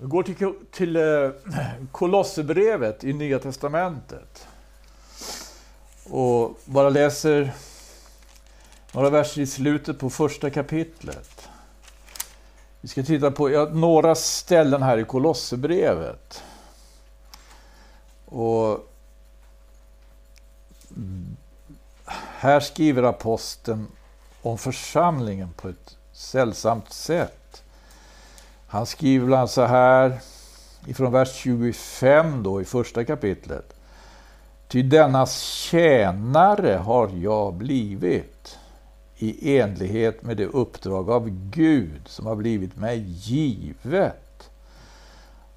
Vi går till, till eh, Kolosserbrevet i Nya Testamentet. Och bara läser några verser i slutet på första kapitlet. Vi ska titta på ja, några ställen här i Kolosserbrevet. Och här skriver aposteln om församlingen på ett sällsamt sätt. Han skriver bland annat så här ifrån vers 25 då i första kapitlet. Ty dennas tjänare har jag blivit i enlighet med det uppdrag av Gud som har blivit mig givet.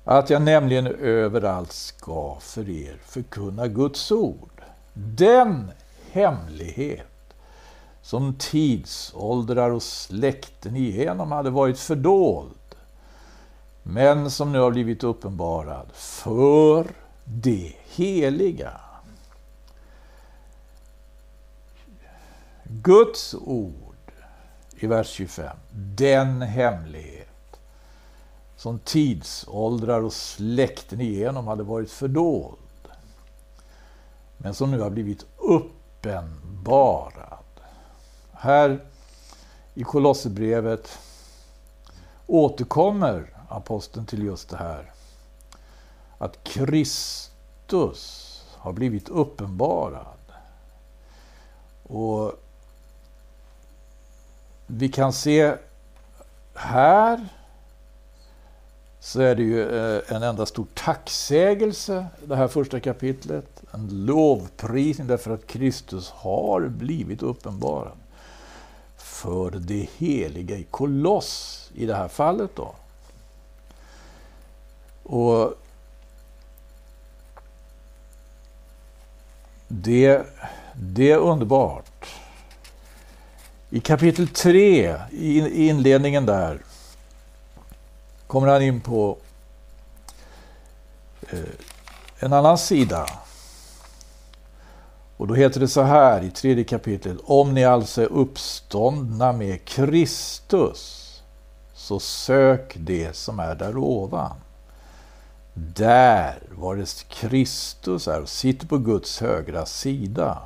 Att jag nämligen överallt ska för er förkunna Guds ord. Den hemlighet som tidsåldrar och släkten igenom hade varit fördold men som nu har blivit uppenbarad för det heliga. Guds ord i vers 25, den hemlighet som tidsåldrar och släkten igenom hade varit fördold men som nu har blivit uppenbarad. Här i Kolosserbrevet återkommer aposteln till just det här. Att Kristus har blivit uppenbarad. Och vi kan se här så är det ju eh, en enda stor tacksägelse, det här första kapitlet. En lovprisning därför att Kristus har blivit uppenbarad. För det heliga i Koloss i det här fallet då. Och det, det är underbart. I kapitel 3, i inledningen där, kommer han in på eh, en annan sida. Och då heter det så här i tredje kapitlet. Om ni alltså är uppståndna med Kristus så sök det som är där ovan. Där var det Kristus är och sitter på Guds högra sida.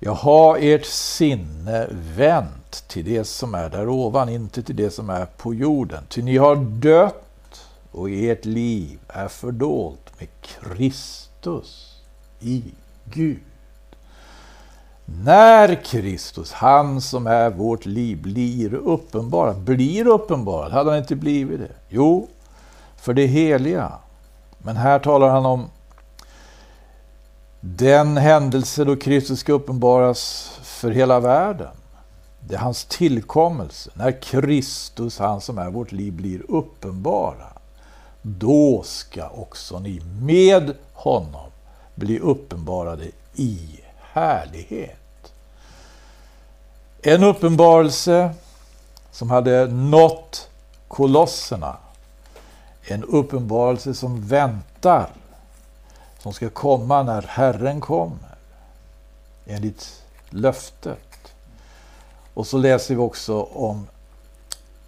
Jag har ert sinne vänt till det som är där ovan, inte till det som är på jorden. Ty ni har dött och ert liv är fördolt med Kristus i Gud. När Kristus, han som är vårt liv, blir uppenbarad, blir uppenbarad, hade han inte blivit det? Jo, för det heliga. Men här talar han om den händelse då Kristus ska uppenbaras för hela världen. Det är hans tillkommelse. När Kristus, han som är vårt liv, blir uppenbara. Då ska också ni med honom bli uppenbarade i härlighet. En uppenbarelse som hade nått kolosserna en uppenbarelse som väntar, som ska komma när Herren kommer, enligt löftet. Och så läser vi också om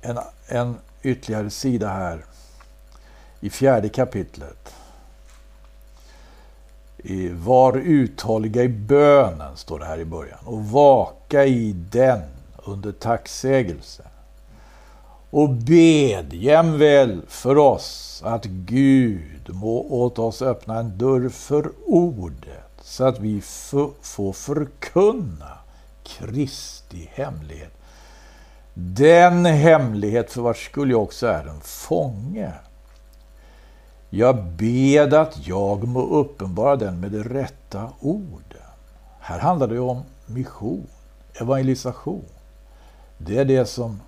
en, en ytterligare sida här i fjärde kapitlet. I, var uthålliga i bönen, står det här i början, och vaka i den under tacksägelse och bed jämväl för oss att Gud må åt oss öppna en dörr för ordet så att vi får förkunna Kristi hemlighet. Den hemlighet för vars skull jag också är en fånge. Jag bed att jag må uppenbara den med de rätta orden. Här handlar det om mission, evangelisation. Det är det som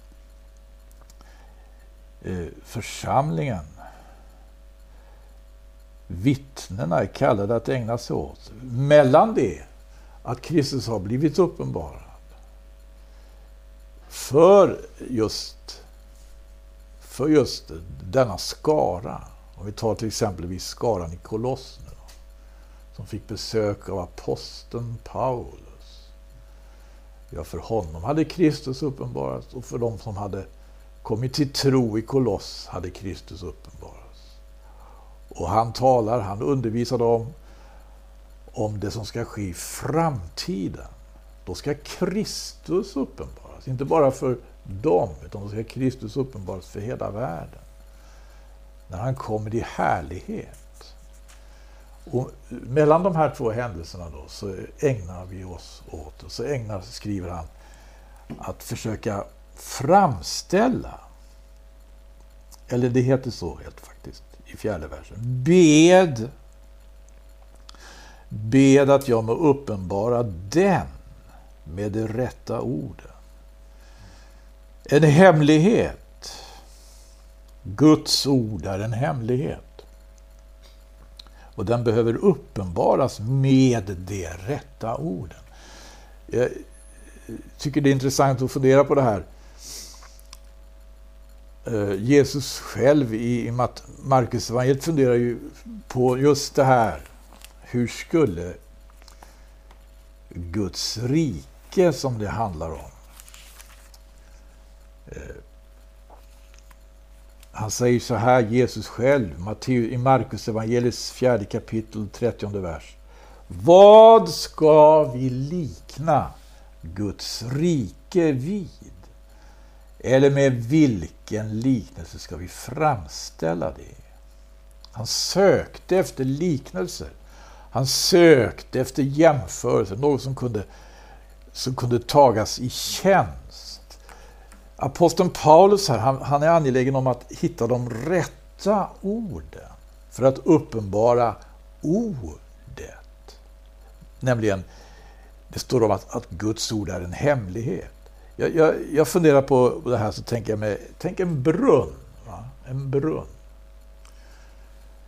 församlingen, vittnena är kallade att ägna sig åt. Mellan det att Kristus har blivit uppenbarad för just, för just denna skara. Om vi tar till exempel skaran i Koloss nu, som fick besök av aposteln Paulus. Ja, för honom hade Kristus uppenbarats och för de som hade kommit till tro i Koloss hade Kristus uppenbarats. Och han talar, han undervisar dem om det som ska ske i framtiden. Då ska Kristus uppenbaras, inte bara för dem, utan då ska Kristus uppenbaras för hela världen. När han kommer i härlighet. Och mellan de här två händelserna då så ägnar vi oss åt, och så ägnar, skriver han, att försöka framställa, eller det heter så helt faktiskt i fjärde versen, bed, bed att jag må uppenbara den med de rätta orden. En hemlighet. Guds ord är en hemlighet. Och den behöver uppenbaras med de rätta orden. Jag tycker det är intressant att fundera på det här. Eh, Jesus själv i Markus evangeliet funderar ju på just det här. Hur skulle Guds rike som det handlar om eh, han säger så här, Jesus själv, i Markus evangeliets fjärde kapitel, 30 vers. Vad ska vi likna Guds rike vid? Eller med vilken liknelse ska vi framställa det? Han sökte efter liknelser. Han sökte efter jämförelser, något som kunde, som kunde tagas i tjänst. Aposteln Paulus här, han, han är angelägen om att hitta de rätta orden för att uppenbara ordet. Nämligen, det står om att, att Guds ord är en hemlighet. Jag, jag, jag funderar på det här så tänker jag mig, tänk en brunn. Va? En brunn.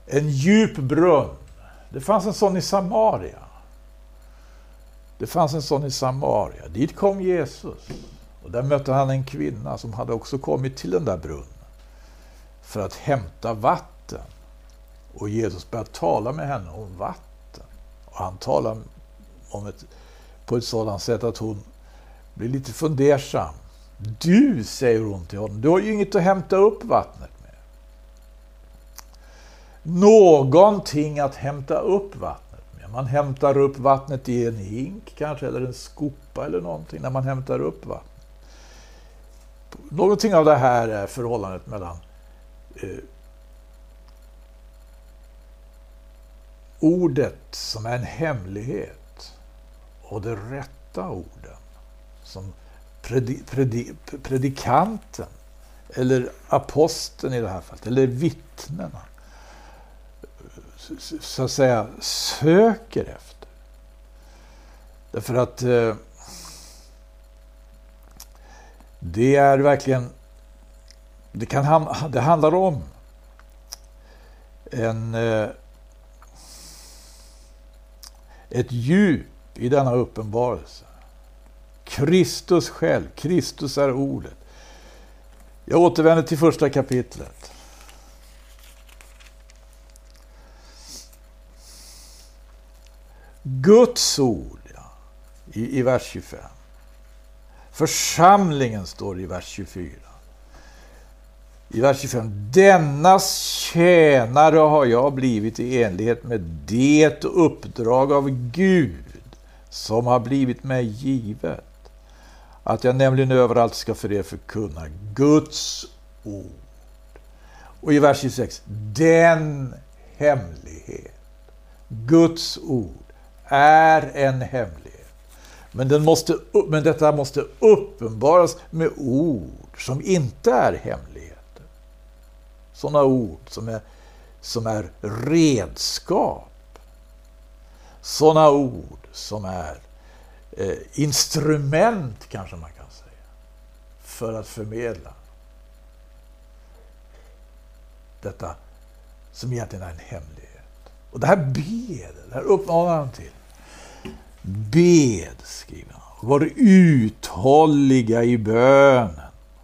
En djup brunn. Det fanns en sån i Samaria. Det fanns en sån i Samaria. Dit kom Jesus. Och där mötte han en kvinna som hade också kommit till den där brunnen för att hämta vatten. Och Jesus började tala med henne om vatten. Och han talade om ett, på ett sådant sätt att hon blir lite fundersam. Du, säger hon till honom, du har ju inget att hämta upp vattnet med. Någonting att hämta upp vattnet med. Man hämtar upp vattnet i en hink kanske, eller en skopa eller någonting, när man hämtar upp vattnet. Någonting av det här är förhållandet mellan eh, ordet som är en hemlighet och det rätta ordet som predi, predi, predikanten eller aposteln i det här fallet, eller vittnena så att säga söker efter. Därför att eh, det är verkligen, det, kan, det handlar om en, eh, ett djup i denna uppenbarelse. Kristus själv, Kristus är ordet. Jag återvänder till första kapitlet. Guds ord, ja, i, i vers 25. Församlingen står i vers 24. I vers 25. Dennas tjänare har jag blivit i enlighet med det uppdrag av Gud som har blivit mig givet. Att jag nämligen överallt ska för er förkunna Guds ord. Och i vers 26. Den hemlighet. Guds ord är en hemlighet. Men, den måste, men detta måste uppenbaras med ord som inte är hemligheter. Sådana ord som är, som är redskap. Sådana ord som är Eh, instrument, kanske man kan säga, för att förmedla detta som egentligen är en hemlighet. Och det här bed, det här uppmanar han till. Bed, skriver han. Var uthålliga i bönen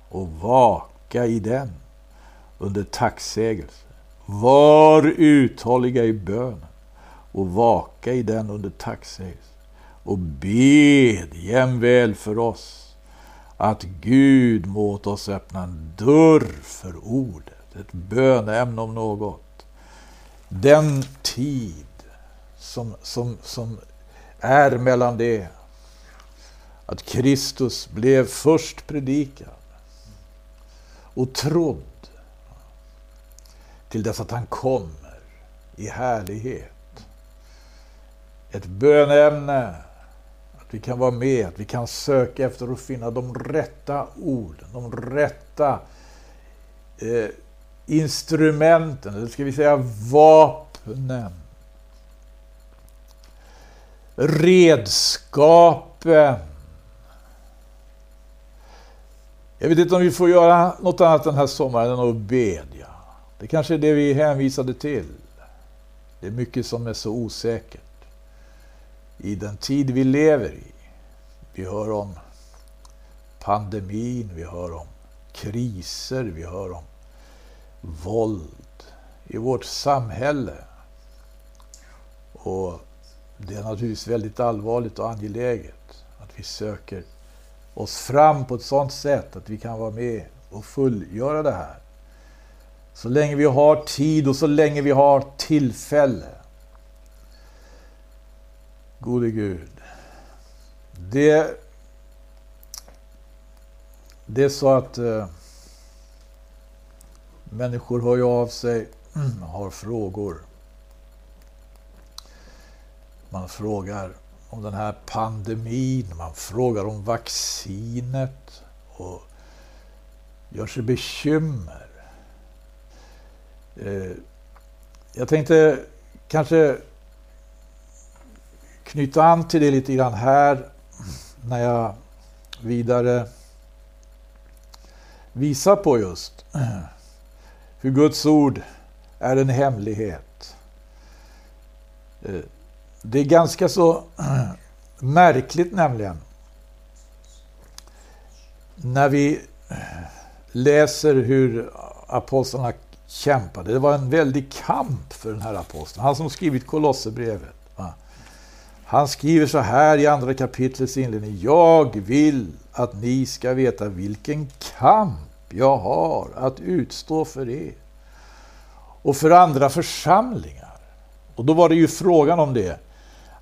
och vaka i den under tacksägelse. Var uthålliga i bönen och vaka i den under tacksägelse. Och bed jämväl för oss att Gud mot oss öppna en dörr för ordet, ett böneämne om något. Den tid som, som, som är mellan det att Kristus blev först predikad och trodd till dess att han kommer i härlighet. Ett böneämne, vi kan vara med, att vi kan söka efter och finna de rätta orden, de rätta eh, instrumenten, eller ska vi säga vapnen. Redskapen. Jag vet inte om vi får göra något annat den här sommaren än att bedja. Det kanske är det vi hänvisade till. Det är mycket som är så osäkert. I den tid vi lever i. Vi hör om pandemin, vi hör om kriser, vi hör om våld i vårt samhälle. Och det är naturligtvis väldigt allvarligt och angeläget att vi söker oss fram på ett sådant sätt att vi kan vara med och fullgöra det här. Så länge vi har tid och så länge vi har tillfälle. Gode Gud. Det, det är så att eh, människor hör ju av sig, har frågor. Man frågar om den här pandemin, man frågar om vaccinet och gör sig bekymmer. Eh, jag tänkte kanske knyta an till det lite grann här när jag vidare visar på just hur Guds ord är en hemlighet. Det är ganska så märkligt nämligen när vi läser hur apostlarna kämpade. Det var en väldig kamp för den här aposteln. Han som skrivit Kolosserbrevet. Han skriver så här i andra kapitlets inledning. Jag vill att ni ska veta vilken kamp jag har att utstå för er. Och för andra församlingar. Och då var det ju frågan om det.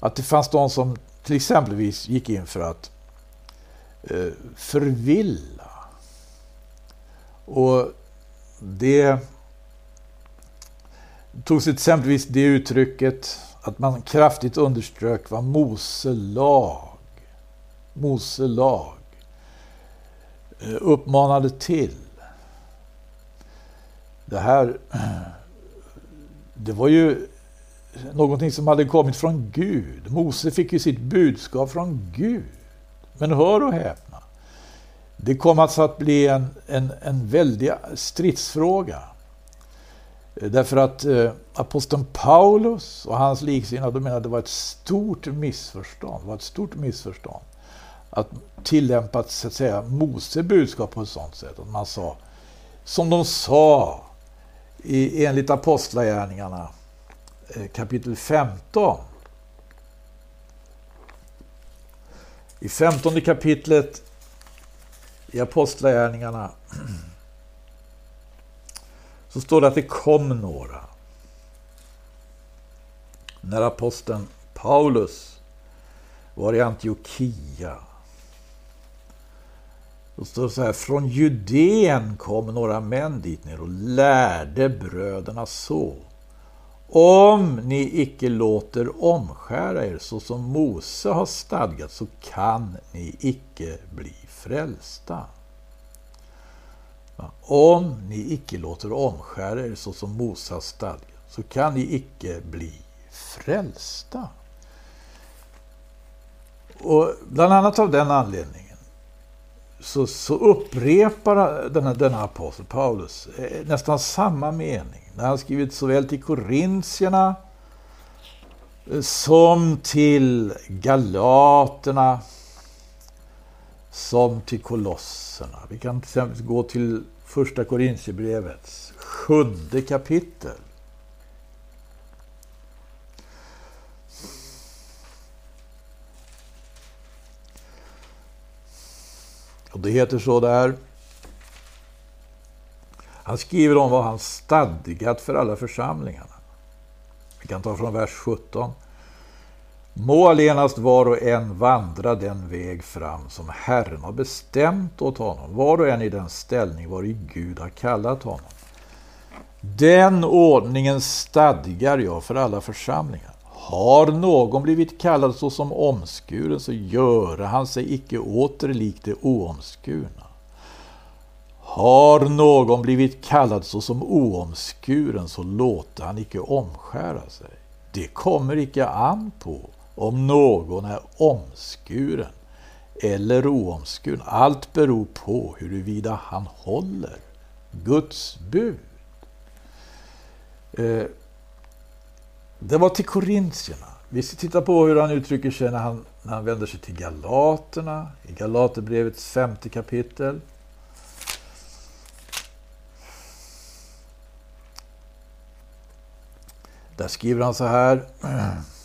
Att det fanns de som till exempelvis gick in för att eh, förvilla. Och det tog sig exempelvis det uttrycket att man kraftigt underströk vad Mose lag, Mose lag eh, uppmanade till. Det här, det var ju någonting som hade kommit från Gud. Mose fick ju sitt budskap från Gud. Men hör och häpna. Det kom alltså att bli en, en, en väldig stridsfråga. Eh, därför att eh, aposteln Paulus och hans liksinnade menade att det var ett stort missförstånd. Det var ett stort missförstånd att tillämpa så att säga, Mose budskap på ett sådant sätt. Att man sa, som de sa i, enligt Apostlagärningarna eh, kapitel 15. I 15 kapitlet i Apostlagärningarna så står det att det kom några. När aposteln Paulus var i Antiochia. Då står det så här, från Judeen kom några män dit ner och lärde bröderna så. Om ni icke låter omskära er så som Mose har stadgat så kan ni icke bli frälsta. Om ni icke låter omskära er så som stadgar, så kan ni icke bli frälsta. Och bland annat av den anledningen så, så upprepar denna, denna apostel Paulus eh, nästan samma mening när han skrivit såväl till korintierna eh, som till galaterna som till kolosserna. Vi kan till exempel gå till första Korintierbrevets sjunde kapitel. Och det heter så där. Han skriver om vad han stadgat för alla församlingarna. Vi kan ta från vers 17. Må allenast var och en vandra den väg fram som Herren har bestämt åt honom, var och en i den ställning var i Gud har kallat honom. Den ordningen stadgar jag för alla församlingar. Har någon blivit kallad såsom omskuren, så göre han sig icke åter lik det oomskurna. Har någon blivit kallad såsom oomskuren, så låter han icke omskära sig. Det kommer icke an på om någon är omskuren eller oomskuren. Allt beror på huruvida han håller Guds bud. Eh, det var till korintierna. Vi ska titta på hur han uttrycker sig när han, när han vänder sig till galaterna, i Galaterbrevets femte kapitel. Där skriver han så här.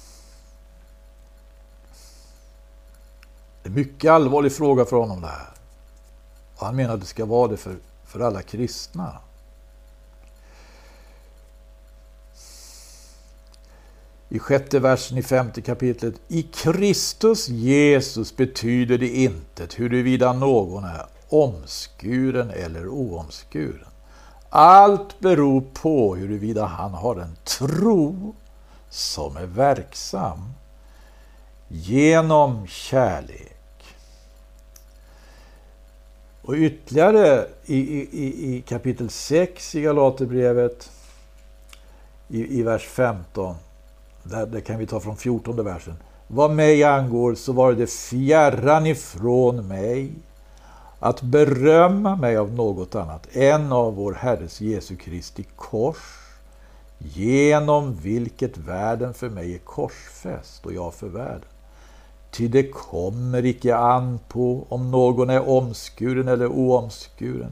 Det är en mycket allvarlig fråga för honom det här. Och han menar att det ska vara det för, för alla kristna. I sjätte versen i femte kapitlet. I Kristus Jesus betyder det intet huruvida någon är omskuren eller oomskuren. Allt beror på huruvida han har en tro som är verksam genom kärlek. Och ytterligare i, i, i kapitel 6 i Galaterbrevet, i, i vers 15, där, där kan vi ta från 14 versen. Vad mig angår så var det fjärran ifrån mig att berömma mig av något annat än av vår Herres Jesu Kristi kors, genom vilket världen för mig är korsfäst och jag för världen. Ty det kommer icke an på om någon är omskuren eller oomskuren.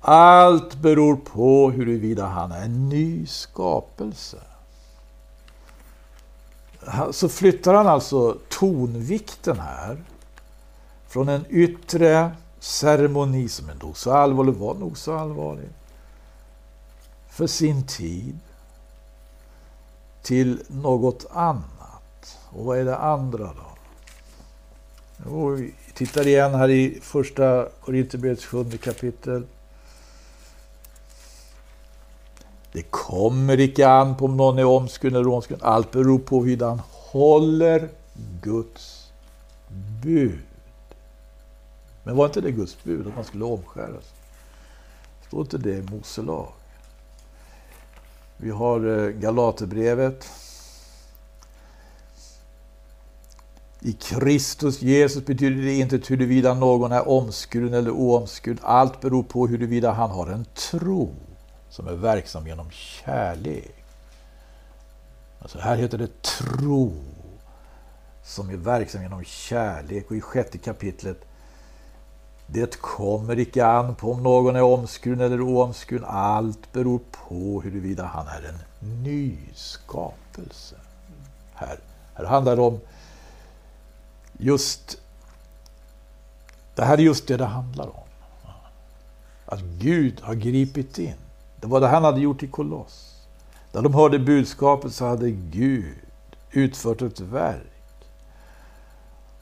Allt beror på huruvida han är en ny skapelse. Så flyttar han alltså tonvikten här från en yttre ceremoni som är nog så allvarlig, var nog så allvarlig, för sin tid, till något annat. Och vad är det andra då? Och vi tittar igen här i första Korinthierbrevets sjunde kapitel. Det kommer icke an på om någon är omskuren eller omskuren. Allt beror på hur han håller Guds bud. Men var inte det Guds bud att man skulle omskäras? Står inte det i Mose lag? Vi har eh, Galaterbrevet. I Kristus Jesus betyder det inte huruvida någon är omskuren eller oomskuren. Allt beror på huruvida han har en tro som är verksam genom kärlek. Alltså här heter det tro som är verksam genom kärlek. Och i sjätte kapitlet det kommer icke an på om någon är omskuren eller oomskuren. Allt beror på huruvida han är en nyskapelse. Här, här handlar det om just... Det här är just det det handlar om. Att Gud har gripit in. Det var det han hade gjort i Koloss. När de hörde budskapet så hade Gud utfört ett verk.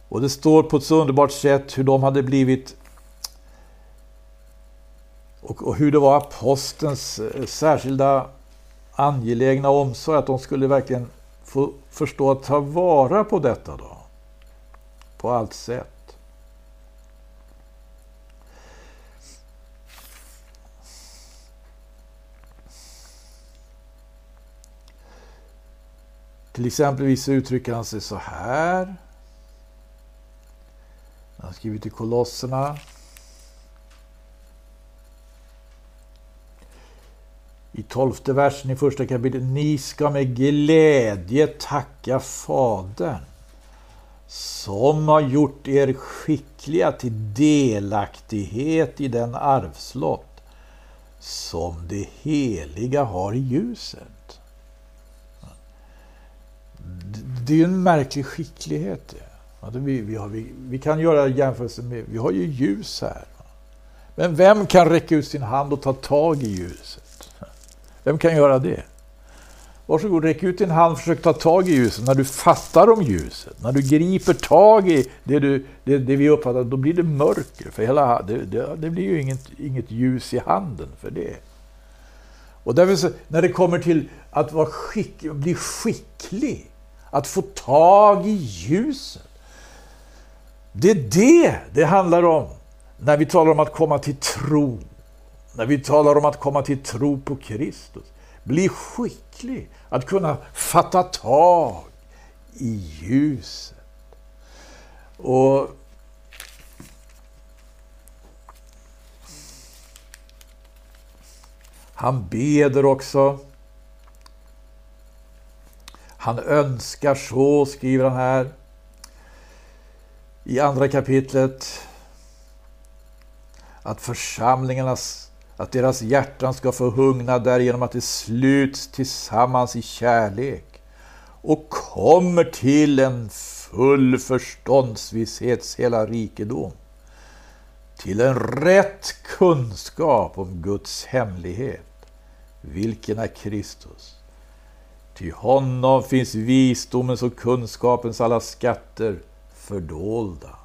Och det står på ett så underbart sätt hur de hade blivit och, och hur det var apostelns eh, särskilda angelägna omsorg att de skulle verkligen få förstå att ta vara på detta då. På allt sätt. Till exempel så uttrycker han sig så här. Han skriver till Kolosserna i tolfte versen i första kapitlet. Ni ska med glädje tacka Fadern som har gjort er skickliga till delaktighet i den arvslott som det heliga har i ljuset. Det är ju en märklig skicklighet. Alltså, vi, vi, har, vi, vi kan göra jämförelser med, vi har ju ljus här. Men vem kan räcka ut sin hand och ta tag i ljuset? Vem kan göra det? Varsågod, räck ut din hand och försök ta tag i ljuset. När du fattar om ljuset, när du griper tag i det, du, det, det vi uppfattar, då blir det mörker. För hela, det, det, det blir ju inget, inget ljus i handen för det. Och därför, när det kommer till att vara skick, bli skicklig, att få tag i ljuset. Det är det det handlar om när vi talar om att komma till tro. När vi talar om att komma till tro på Kristus. Bli skicklig att kunna fatta tag i ljuset. Och Han beder också. Han önskar så, skriver han här i andra kapitlet, att församlingarnas, att deras hjärtan ska få hungna därigenom att de sluts tillsammans i kärlek och kommer till en full förståndsvisshets hela rikedom, till en rätt kunskap om Guds hemlighet vilken är Kristus. Ty honom finns visdomens och kunskapens alla skatter fördolda.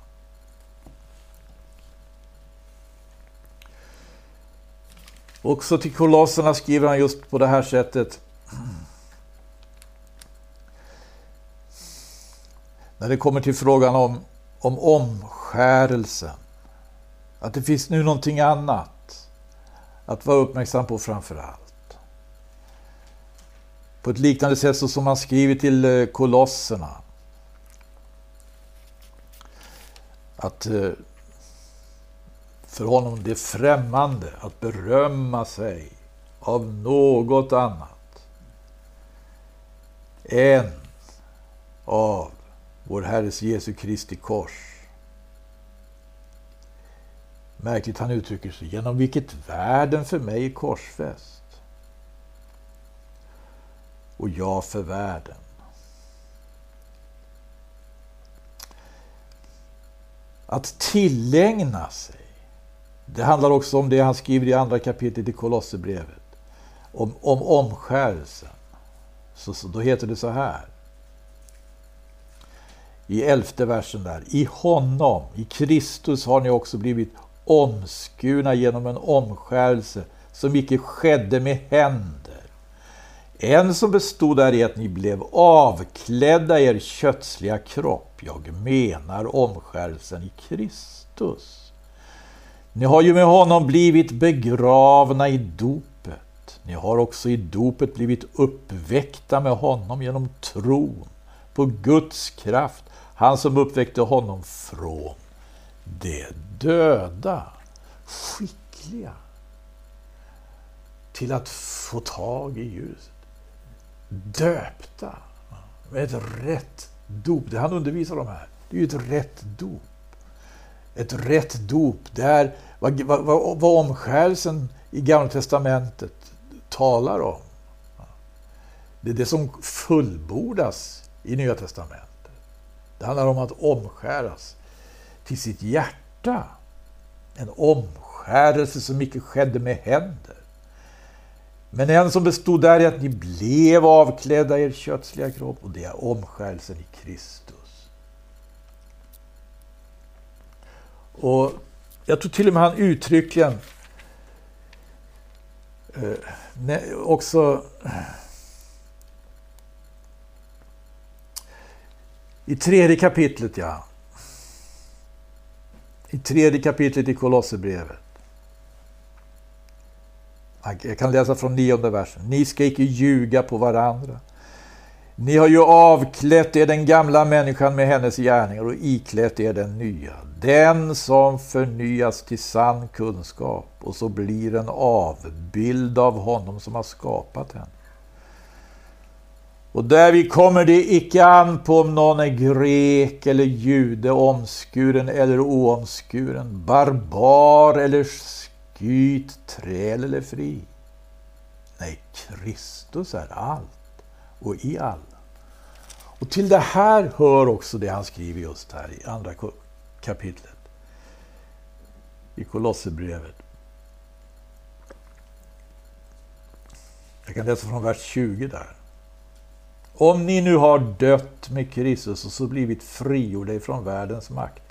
Också till kolosserna skriver han just på det här sättet. När det kommer till frågan om, om omskärelsen. Att det finns nu någonting annat att vara uppmärksam på framför allt. På ett liknande sätt så som han skriver till eh, kolosserna. Att eh, för honom det främmande att berömma sig av något annat än av vår Herres Jesu Kristi kors. Märkligt han uttrycker sig, genom vilket världen för mig är korsfäst och jag för världen. Att tillägna sig. Det handlar också om det han skriver i andra kapitlet i Kolosserbrevet. Om, om omskärelsen. Så, så, då heter det så här. I elfte versen där. I honom, i Kristus har ni också blivit omskurna genom en omskärelse som icke skedde med händer en som bestod däri att ni blev avklädda er kötsliga kropp. Jag menar omskärelsen i Kristus. Ni har ju med honom blivit begravna i dopet. Ni har också i dopet blivit uppväckta med honom genom tron på Guds kraft, han som uppväckte honom från de döda. Skickliga till att få tag i ljuset döpta med ett rätt dop. Det han undervisar om här, det är ju ett rätt dop. Ett rätt dop, det är vad, vad, vad, vad omskärelsen i Gamla Testamentet talar om. Det är det som fullbordas i Nya Testamentet. Det handlar om att omskäras till sitt hjärta. En omskärelse som icke skedde med händer. Men en som bestod där i att ni blev avklädda er kötsliga kropp och det är omskärelsen i Kristus. Och jag tror till och med han uttryckligen eh, också i tredje kapitlet, ja. I tredje kapitlet i Kolosserbrevet. Jag kan läsa från nionde versen. Ni ska icke ljuga på varandra. Ni har ju avklätt er den gamla människan med hennes gärningar och iklätt er den nya. Den som förnyas till sann kunskap och så blir en avbild av honom som har skapat henne. Och därvid kommer det icke an på om någon är grek eller jude, omskuren eller oomskuren, barbar eller skyt, träl eller fri. Nej, Kristus är allt och i alla. Och till det här hör också det han skriver just här i andra kapitlet. I Kolosserbrevet. Jag kan läsa från vers 20 där. Om ni nu har dött med Kristus och så blivit frigjorda ifrån världens makt.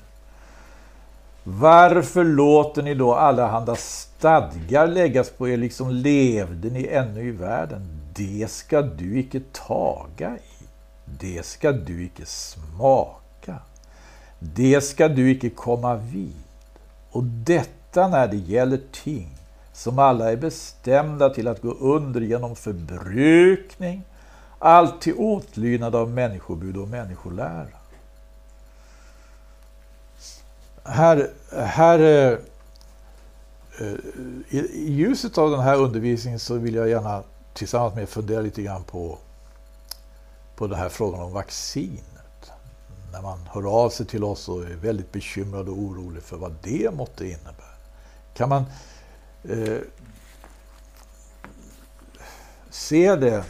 Varför låter ni då allehanda stadgar läggas på er, liksom levde ni ännu i världen? Det ska du icke taga i. Det ska du icke smaka. Det ska du icke komma vid. Och detta när det gäller ting som alla är bestämda till att gå under genom förbrukning, allt till åtlydnad av människobud och människolära. Här, här eh, eh, i ljuset av den här undervisningen så vill jag gärna tillsammans med fundera lite grann på, på den här frågan om vaccinet. När man hör av sig till oss och är väldigt bekymrad och orolig för vad det måtte innebära. Kan man eh, se det.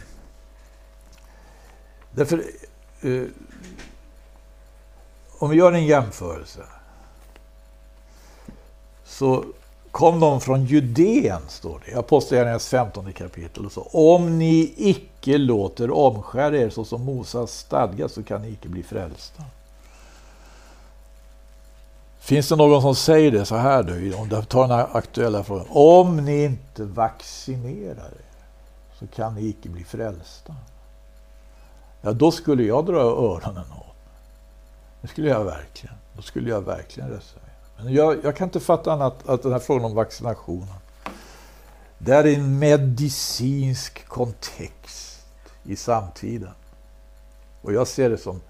Därför, eh, om vi gör en jämförelse. Så kom de från Judeen, står det i Apostlagärningarnas 15 kapitel. Och så, Om ni icke låter omskära er så som Moses stadgat så kan ni icke bli frälsta. Finns det någon som säger det så här nu, om du tar den här aktuella frågan. Om ni inte vaccinerar er så kan ni icke bli frälsta. Ja, då skulle jag dra öronen åt Det skulle jag verkligen. Då skulle jag verkligen reservera jag, jag kan inte fatta annat att den här frågan om vaccinationen. Det är en medicinsk kontext i samtiden. Och jag ser det som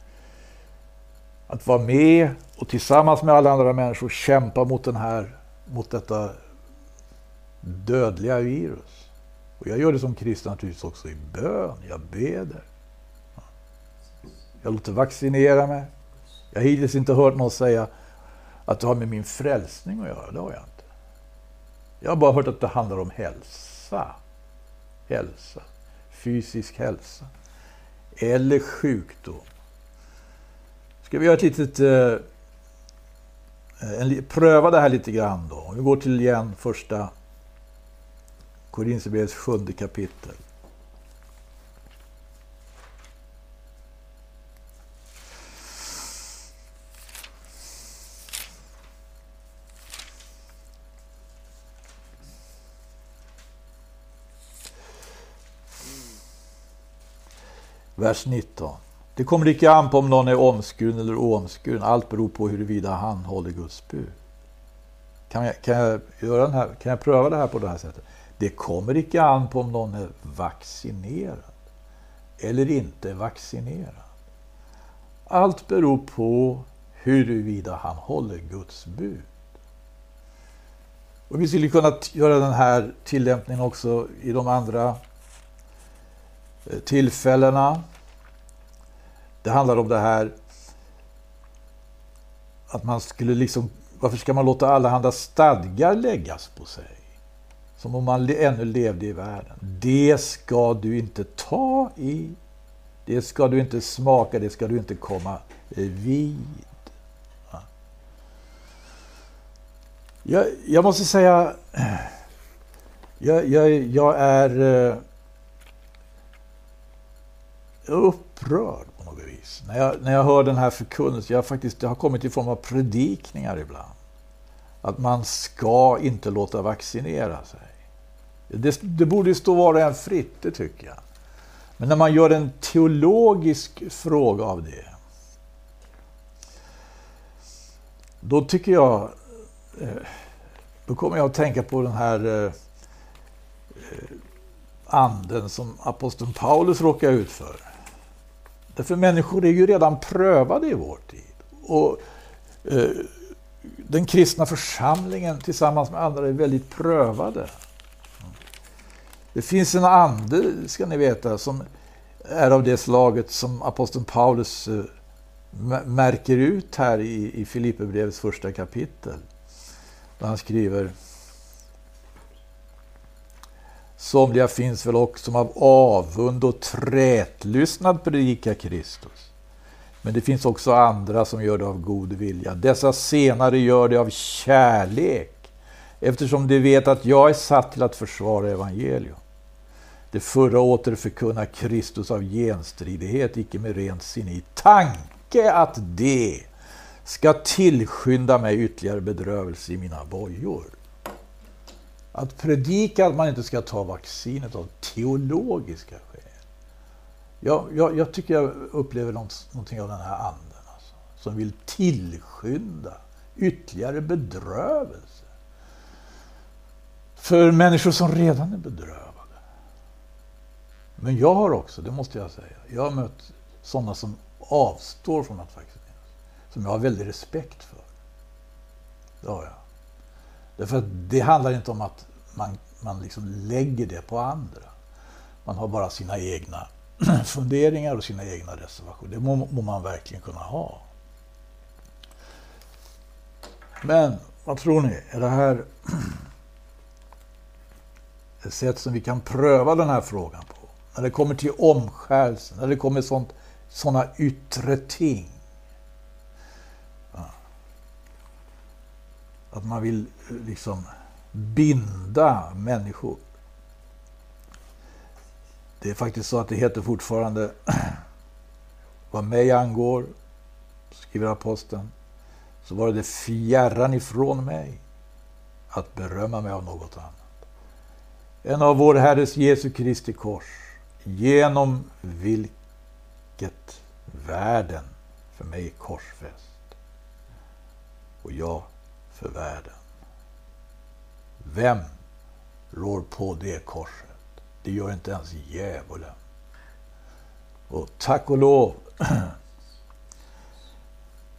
att vara med och tillsammans med alla andra människor kämpa mot, den här, mot detta dödliga virus. Och jag gör det som kristen naturligtvis också i bön. Jag beder. Jag låter vaccinera mig. Jag har hittills inte hört någon säga att det har med min frälsning att göra. Det har jag inte. Jag har bara hört att det handlar om hälsa. Hälsa. Fysisk hälsa. Eller sjukdom. Ska vi göra ett litet... Eh, en, pröva det här lite grann då. Om vi går till igen första Korinthierbrevets sjunde kapitel. Vers 19. Det kommer icke an på om någon är omskuren eller oomskuren. Allt beror på huruvida han håller Guds bud. Kan jag, kan, jag göra den här, kan jag pröva det här på det här sättet? Det kommer icke an på om någon är vaccinerad eller inte vaccinerad. Allt beror på huruvida han håller Guds bud. Och vi skulle kunna göra den här tillämpningen också i de andra eh, tillfällena. Det handlar om det här att man skulle liksom, varför ska man låta allehanda stadgar läggas på sig? Som om man ännu levde i världen. Det ska du inte ta i. Det ska du inte smaka, det ska du inte komma vid. Jag, jag måste säga, jag, jag, jag är eh, upprörd något vis. När jag, när jag hör den här förkunnelsen, jag faktiskt, det har kommit i form av predikningar ibland. Att man ska inte låta vaccinera sig. Det, det borde ju stå var och en fritt, det tycker jag. Men när man gör en teologisk fråga av det, då tycker jag, eh, då kommer jag att tänka på den här eh, eh, anden som aposteln Paulus råkade ut för. Därför människor är ju redan prövade i vår tid. Och eh, den kristna församlingen tillsammans med andra är väldigt prövade. Det finns en ande, ska ni veta, som är av det slaget som aposteln Paulus eh, märker ut här i, i Filipperbrevets första kapitel. Där han skriver Somliga finns väl också som av avund och trätlystnad predikar Kristus. Men det finns också andra som gör det av god vilja. Dessa senare gör det av kärlek, eftersom de vet att jag är satt till att försvara evangelium. Det förra återförkunnar Kristus av genstridighet, icke med rent sinne, i tanke att det ska tillskynda mig ytterligare bedrövelse i mina bojor. Att predika att man inte ska ta vaccinet av teologiska skäl. Jag, jag, jag tycker jag upplever något, någonting av den här anden. Alltså, som vill tillskynda ytterligare bedrövelse. För människor som redan är bedrövade. Men jag har också, det måste jag säga, jag har mött sådana som avstår från att vaccineras. Som jag har väldigt respekt för. Det har jag. Därför att det handlar inte om att man, man liksom lägger det på andra. Man har bara sina egna funderingar och sina egna reservationer. Det må, må man verkligen kunna ha. Men vad tror ni? Är det här ett sätt som vi kan pröva den här frågan på? När det kommer till omskärelsen, när det kommer sånt, sådana yttre ting. Att man vill eh, liksom binda människor. Det är faktiskt så att det heter fortfarande vad mig angår, skriver aposteln, så var det fjärran ifrån mig att berömma mig av något annat. En av vår Herres Jesu Kristi kors, genom vilket världen för mig är korsfäst och jag för världen. Vem rår på det korset? Det gör inte ens djävulen. Och tack och lov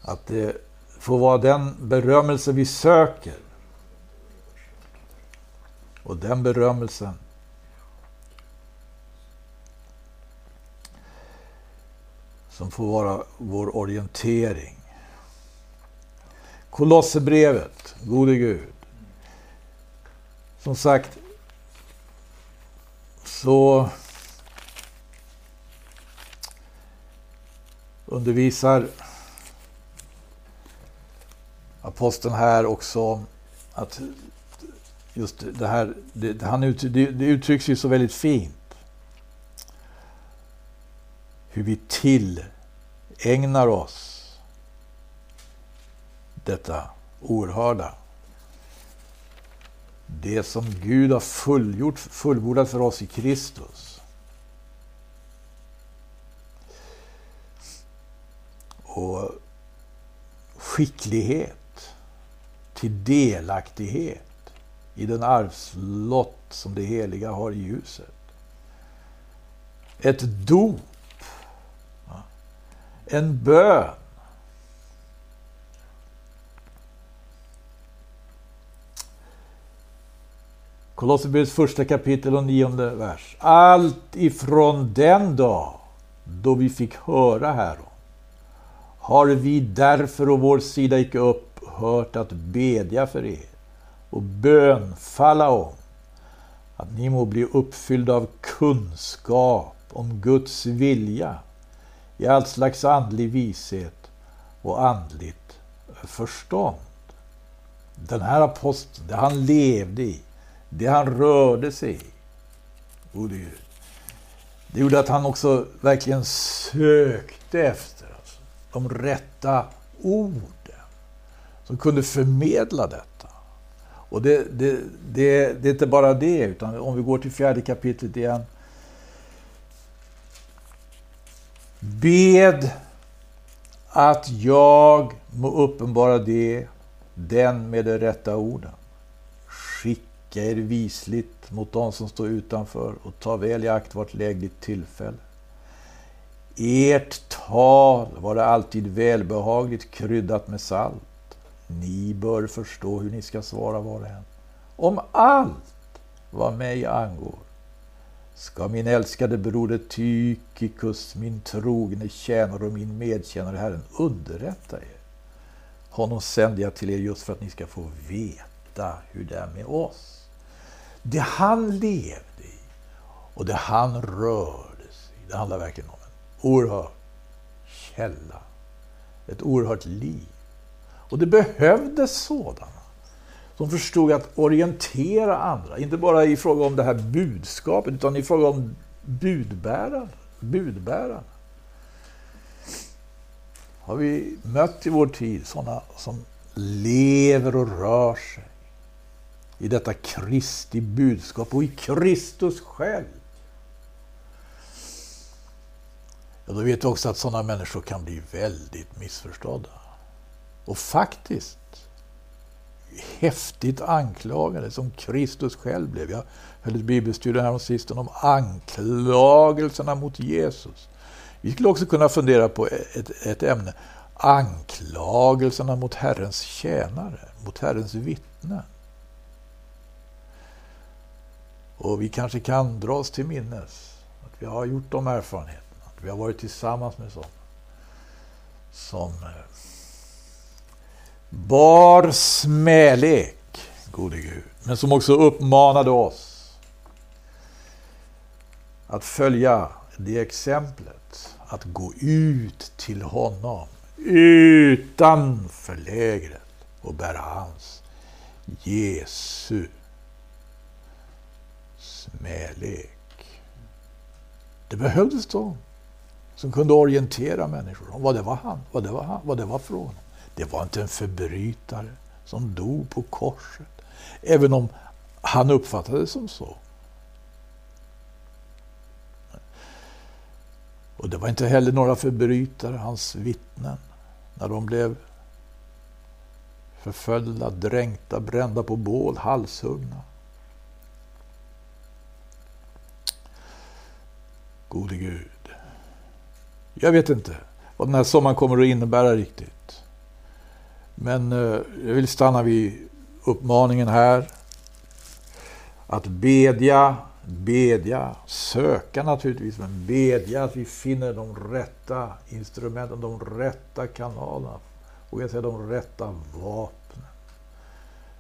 att det får vara den berömmelse vi söker. Och den berömmelsen som får vara vår orientering. Kolosserbrevet, gode Gud. Som sagt, så undervisar aposteln här också att just det här, det, han ut, det, det uttrycks ju så väldigt fint. Hur vi tillägnar oss detta oerhörda det som Gud har fullgjort, fullbordat för oss i Kristus. Och skicklighet till delaktighet i den arvslott som det heliga har i ljuset. Ett dop. En bön Kolosserbrevets första kapitel och nionde vers. Allt ifrån den dag då vi fick höra härom har vi därför å vår sida icke upphört att bedja för er och bönfalla om att ni må bli uppfyllda av kunskap om Guds vilja i all slags andlig vishet och andligt förstånd. Den här aposteln, det han levde i, det han rörde sig i. Det gjorde att han också verkligen sökte efter alltså, de rätta orden som kunde förmedla detta. Och det, det, det, det är inte bara det, utan om vi går till fjärde kapitlet igen. Bed att jag må uppenbara det, den med de rätta orden. Skick Vika er visligt mot dem som står utanför och ta väl i akt vart lägligt tillfälle. Ert tal var det alltid välbehagligt kryddat med salt. Ni bör förstå hur ni ska svara var och en. Om allt vad mig angår ska min älskade broder Tykikus, min trogne tjänare och min medtjänare Herren underrätta er. Honom sänder jag till er just för att ni ska få veta hur det är med oss det han levde i och det han rörde sig i, det handlar verkligen om en oerhörd källa ett oerhört liv. Och det behövdes sådana som förstod att orientera andra, inte bara i fråga om det här budskapet, utan i fråga om budbäraren. budbärarna. Har vi mött i vår tid sådana som lever och rör sig i detta Kristi budskap och i Kristus själv? Ja, då vet vi också att sådana människor kan bli väldigt missförstådda. Och faktiskt häftigt anklagade som Kristus själv blev. Jag höll ett bibelstudium häromsistens om anklagelserna mot Jesus. Vi skulle också kunna fundera på ett, ett ämne. Anklagelserna mot Herrens tjänare, mot Herrens vittnen. Och vi kanske kan dra oss till minnes att vi har gjort de erfarenheterna. Att vi har varit tillsammans med sådana som bar smälek, gode Gud, men som också uppmanade oss att följa det exemplet, att gå ut till honom utanför lägret och bära hans Jesu smälek. Det behövdes de som kunde orientera människor om vad det var han, vad det var han, vad det var frågan det var inte en förbrytare som dog på korset. Även om han uppfattades som så. Och det var inte heller några förbrytare, hans vittnen, när de blev förföljda, dränkta, brända på bål, halshuggna. Gode Gud. Jag vet inte vad den här sommaren kommer att innebära riktigt. Men eh, jag vill stanna vid uppmaningen här. Att bedja, bedja, söka naturligtvis, men bedja att vi finner de rätta instrumenten, de rätta kanalerna. Och jag säger de rätta vapnen.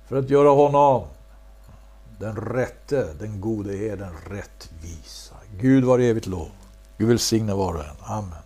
För att göra honom, den rätte, den gode är den rättvis. Gud var evigt lov. Gud välsigne var och en. Amen.